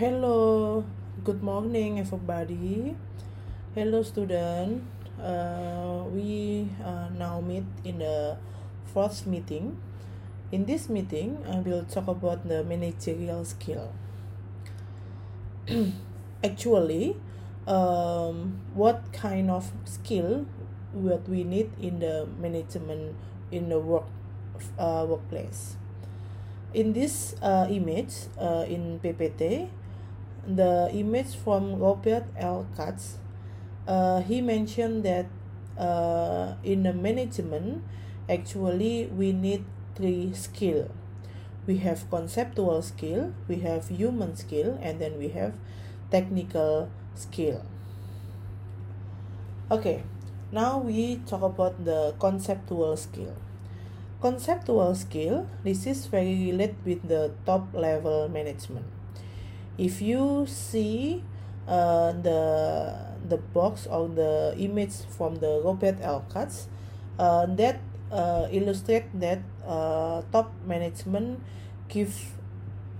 Hello, good morning, everybody. Hello, student. Uh, we uh, now meet in the fourth meeting. In this meeting, I will talk about the managerial skill. Actually, um, what kind of skill what we need in the management in the work uh, workplace? In this uh, image uh, in PPT, the image from Robert L. Katz, uh, he mentioned that uh, in the management, actually we need three skill. We have conceptual skill, we have human skill, and then we have technical skill. Okay, now we talk about the conceptual skill. Conceptual skill, this is very related with the top level management if you see uh, the the box or the image from the Robert L. Katz, uh, that uh, illustrate that uh, top management give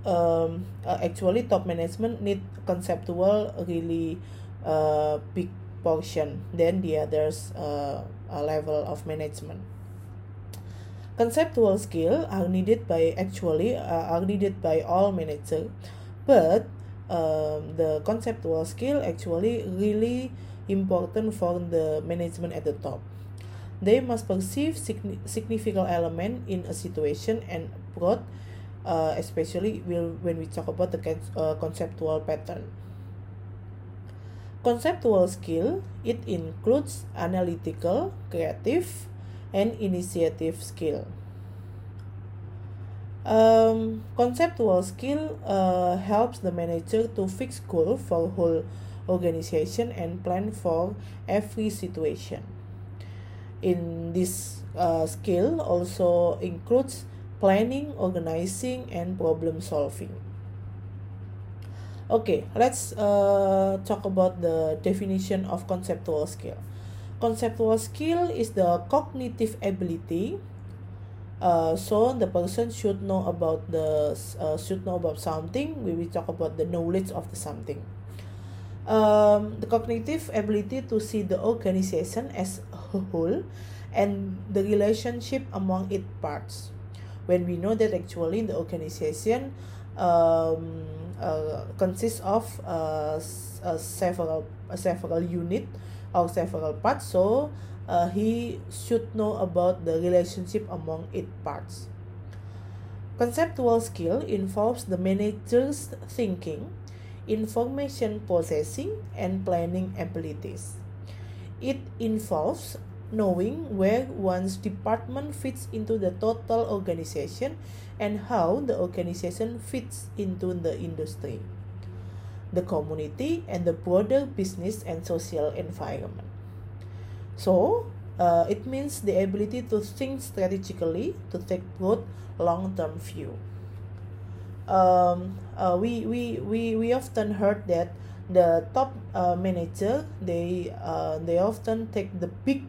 um, uh, actually top management need conceptual really uh, big portion than the others uh, level of management conceptual skill are needed by actually uh, are needed by all managers but um, the conceptual skill actually really important for the management at the top. They must perceive significant element in a situation and approach uh, especially will when we talk about the uh, conceptual pattern. Conceptual skill it includes analytical creative and initiative skill um, conceptual skill uh, helps the manager to fix goal for whole organization and plan for every situation. In this uh, skill also includes planning, organizing, and problem solving. Okay, let's uh, talk about the definition of conceptual skill. Conceptual skill is the cognitive ability uh, so the person should know about the uh, should know about something we will talk about the knowledge of the something. Um, the cognitive ability to see the organization as a whole and the relationship among its parts. When we know that actually the organization um, uh, consists of uh, uh, several uh, several unit or several parts so uh, he should know about the relationship among its parts. Conceptual skill involves the manager's thinking, information processing, and planning abilities. It involves knowing where one's department fits into the total organization and how the organization fits into the industry, the community, and the broader business and social environment. So, uh, it means the ability to think strategically, to take broad long-term view. Um, uh, we, we, we, we often heard that the top uh, manager they uh, they often take the big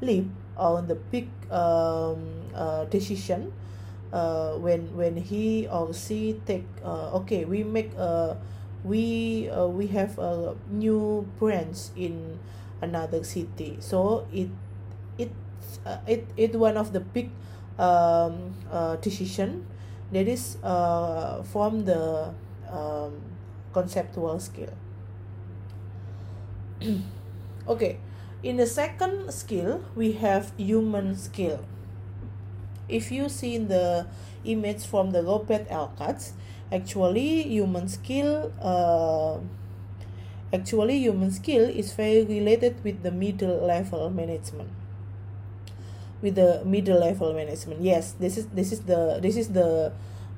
leap or the big um, uh, decision uh, when when he or she take uh, okay we make a we uh, we have a new branch in another city. So it it uh, it it one of the big um, uh, decision that is uh, from the um, conceptual skill okay. In the second skill we have human skill if you see in the image from the Robert L. Actually human skill uh, Actually, human skill is very related with the middle level management. With the middle level management, yes, this is this is the this is the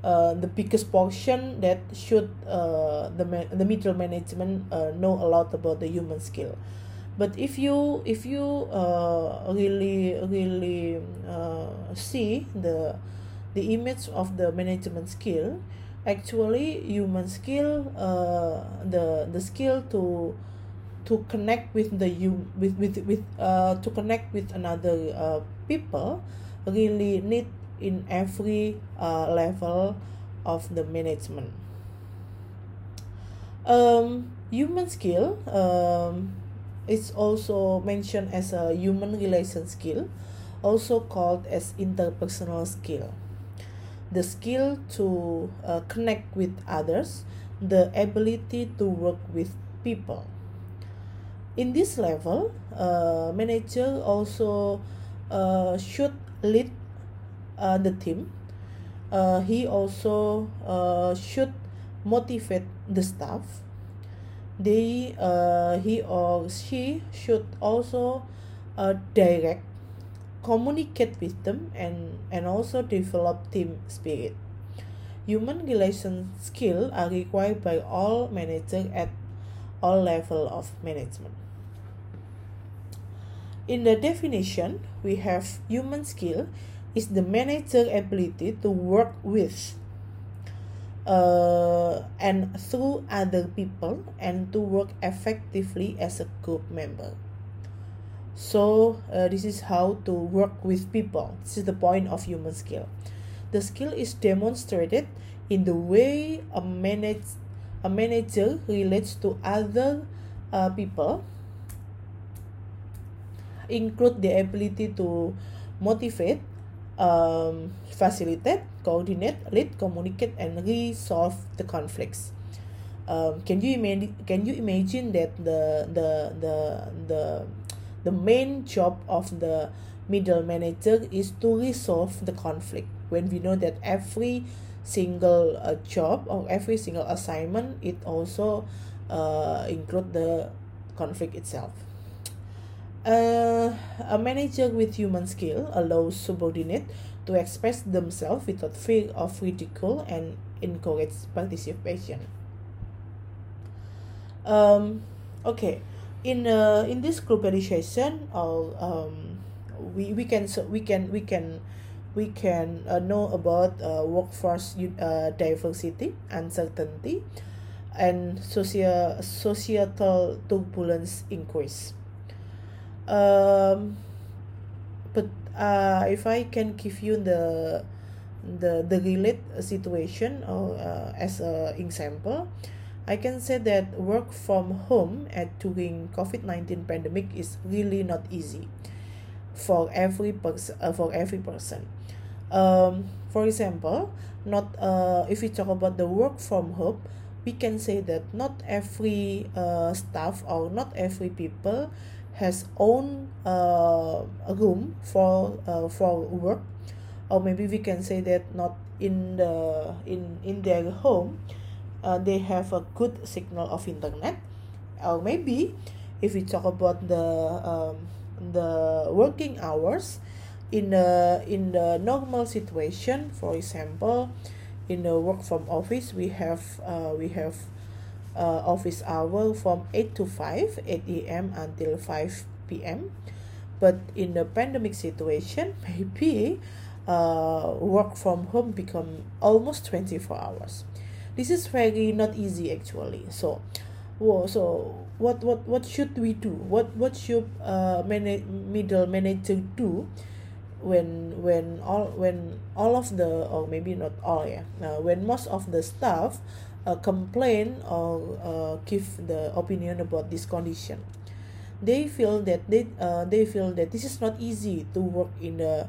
uh, the biggest portion that should uh, the the middle management uh, know a lot about the human skill. But if you if you uh, really really uh, see the the image of the management skill, actually human skill uh, the the skill to to connect with the you with with with uh, to connect with another uh, people really need in every uh, level of the management Um, human skill um, is also mentioned as a human relation skill, also called as interpersonal skill. The skill to uh, connect with others, the ability to work with people. In this level, uh, manager also uh, should lead uh, the team. Uh, he also uh, should motivate the staff they uh, he or she should also uh, direct communicate with them and and also develop team spirit human relation skill are required by all managers at all level of management in the definition we have human skill is the manager ability to work with uh, and through other people and to work effectively as a group member. So, uh, this is how to work with people. This is the point of human skill. The skill is demonstrated in the way a, manage, a manager relates to other uh, people, include the ability to motivate, um, facilitate, coordinate, lead, communicate, and resolve the conflicts. Um, can you imagine? Can you imagine that the the the the the main job of the middle manager is to resolve the conflict. When we know that every single uh, job or every single assignment it also uh, include the conflict itself. Uh, a manager with human skill allows subordinate to express themselves without fear of ridicule and encourage participation. Um, okay, in uh, in this globalization, or um, we we can we can we can we can uh, know about uh, workforce uh, diversity, uncertainty, and social societal turbulence increase. Um but uh if I can give you the the the relate situation or uh, as a example I can say that work from home at during COVID-19 pandemic is really not easy for every person uh, for every person. Um for example not uh if we talk about the work from home we can say that not every uh staff or not every people has own uh, room for uh, for work. Or maybe we can say that not in the in in their home uh, they have a good signal of internet. Or maybe if we talk about the um, the working hours in the in the normal situation for example in the work from office we have uh, we have uh, office hour from 8 to 5 8 a.m until 5 p.m but in the pandemic situation maybe uh, work from home become almost 24 hours this is very not easy actually. So well, so what what what should we do? What what should uh manage middle manager do when when all when all of the or maybe not all yeah uh, when most of the staff uh, complain or uh, give the opinion about this condition? They feel that they uh, they feel that this is not easy to work in the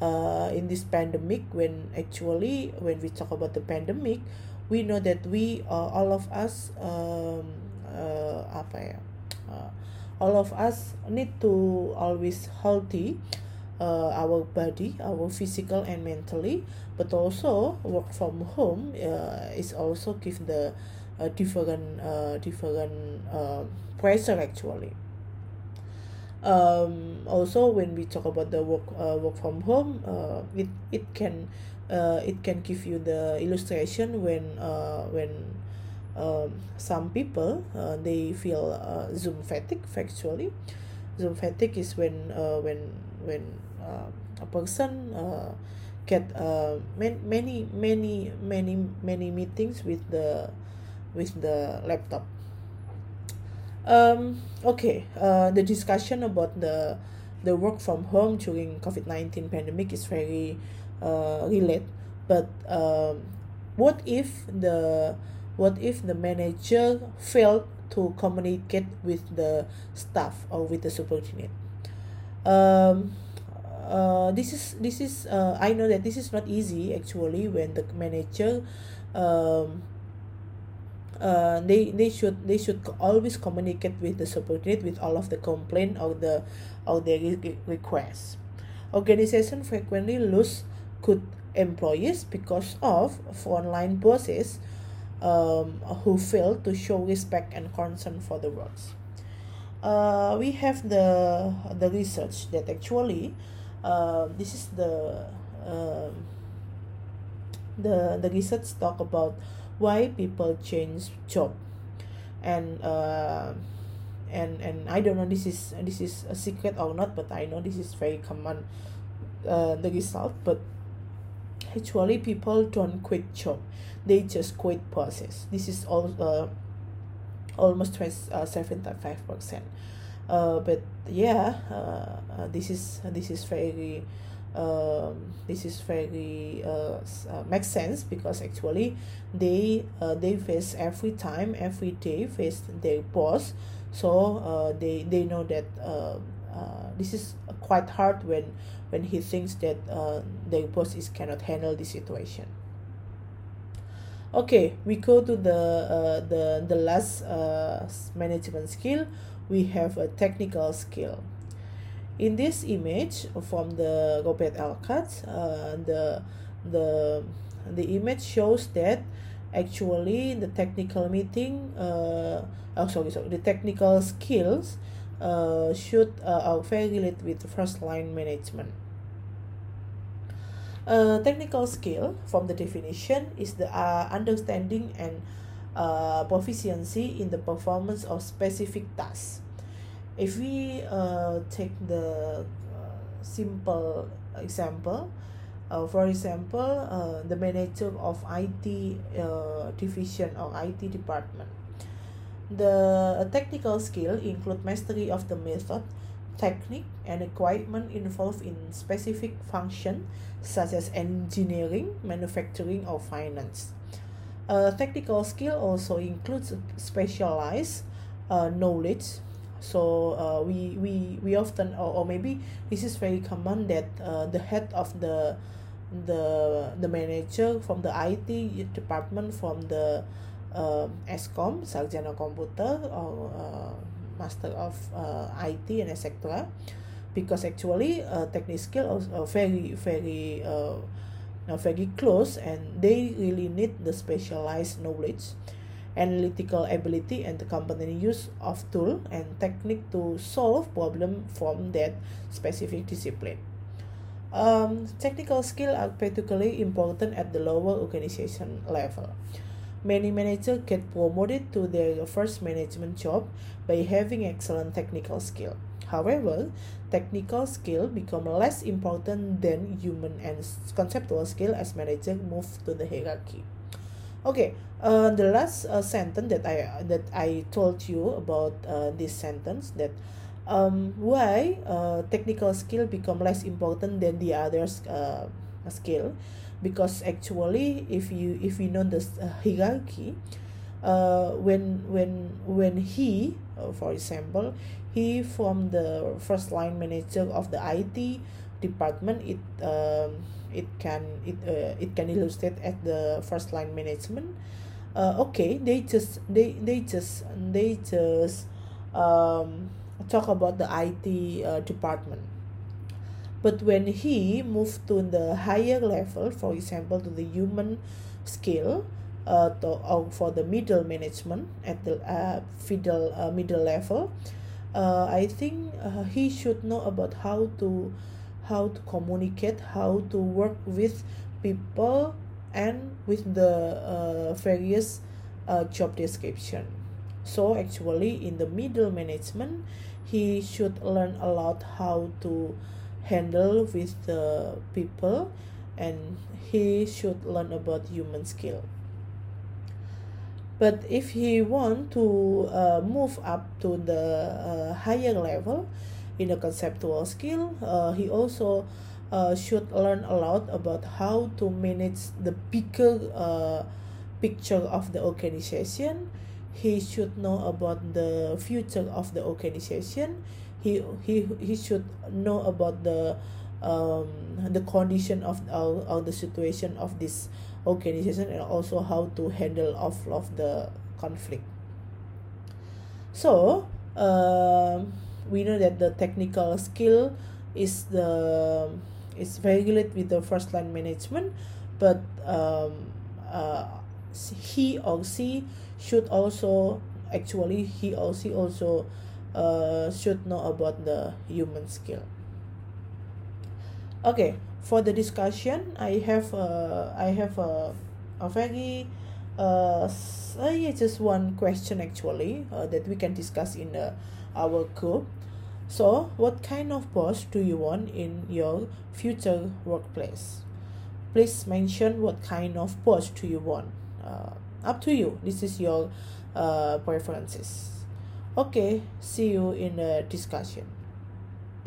uh, in this pandemic when actually when we talk about the pandemic we know that we uh, all of us um, uh, apa ya uh, all of us need to always healthy uh, our body our physical and mentally but also work from home uh, is also give the uh, different uh, different uh, pressure actually. Um also when we talk about the work uh, work from home uh, it it can uh, it can give you the illustration when uh, when um, some people uh, they feel uh, zoom fatigue factually. Zoom fatigue is when uh, when when uh, a person uh, get uh, man, many many many many meetings with the with the laptop. Um okay uh the discussion about the the work from home during COVID-19 pandemic is very uh relate. But um what if the what if the manager failed to communicate with the staff or with the subordinate um, uh, this is this is uh, I know that this is not easy actually when the manager um, uh, they they should they should always communicate with the subordinate with all of the complaint or the or their re- requests. Organization frequently lose good employees because of frontline bosses um, who fail to show respect and concern for the works. Uh, we have the the research that actually uh, this is the uh, the the research talk about why people change job. And uh, and and I don't know this is this is a secret or not but I know this is very common uh, the result but actually people don't quit job. They just quit process. This is all uh, almost 20, uh, 75 percent. Uh, but yeah uh, uh, this is this is very um, this is very uh, uh, makes sense because actually they uh, they face every time every day face their boss. So uh, they they know that uh, uh, this is quite hard when when he thinks that uh, their boss is cannot handle the situation. Okay we go to the uh, the the last uh, management skill. We have a technical skill. In this image from the Robert L. Katz uh, the the the image shows that actually the technical meeting uh, oh sorry sorry the technical skills uh, should uh, are with first line management a technical skill from the definition is the uh, understanding and uh, proficiency in the performance of specific tasks. If we uh, take the uh, simple example, uh, for example, uh, the manager of IT uh, division or IT department. The technical skill include mastery of the method, technique, and equipment involved in specific function such as engineering, manufacturing, or finance. Uh, technical skill also includes specialized uh, knowledge. So uh, we, we, we often, or, or maybe this is very common that uh, the head of the the the manager from the IT department from the uh, ESCOM, Sarjana Komputer, or uh, Master of uh, IT and etc because actually uh, technical skill are very very uh, very close and they really need the specialized knowledge analytical ability and the company use of tool and technique to solve problem from that specific discipline. Um, technical skill are particularly important at the lower organization level many managers get promoted to their first management job by having excellent technical skill However, technical skill become less important than human and conceptual skill as manager move to the hierarchy. Okay, uh, the last uh, sentence that I that I told you about uh, this sentence that um, why uh, technical skill become less important than the others uh, skill because actually if you if you know the uh, hierarchy uh, when when when he uh, for example he from the first line manager of the IT department it um, it can it uh, it can illustrate at the first line management. Uh, okay they just they they just they just um, talk about the IT uh, department but when he moved to the higher level for example to the human skill uh, to, or for the middle management at the uh, middle uh, middle level uh, I think uh, he should know about how to how to communicate how to work with people and with the uh, various uh, job description. So actually in the middle management he should learn a lot how to handle with the people and he should learn about human skill. But if he want to uh, move up to the uh, higher level in the conceptual skill uh, he also uh, should learn a lot about how to manage the bigger uh, picture of the organization. He should know about the future of the organization he he he should know about the um, the condition of our, our the situation of this organization and also how to handle of, of the conflict. So uh, we know that the technical skill is the is regulated with the first line management but um, uh, he or she should also actually he or she also uh, should know about the human skill. Okay for the discussion i have uh, i have a, a very uh, uh yeah, just one question actually uh, that we can discuss in uh, our group. So what kind of boss do you want in your future workplace? Please mention what kind of boss do you want. Uh, up to you. This is your uh, preferences okay see you in the discussion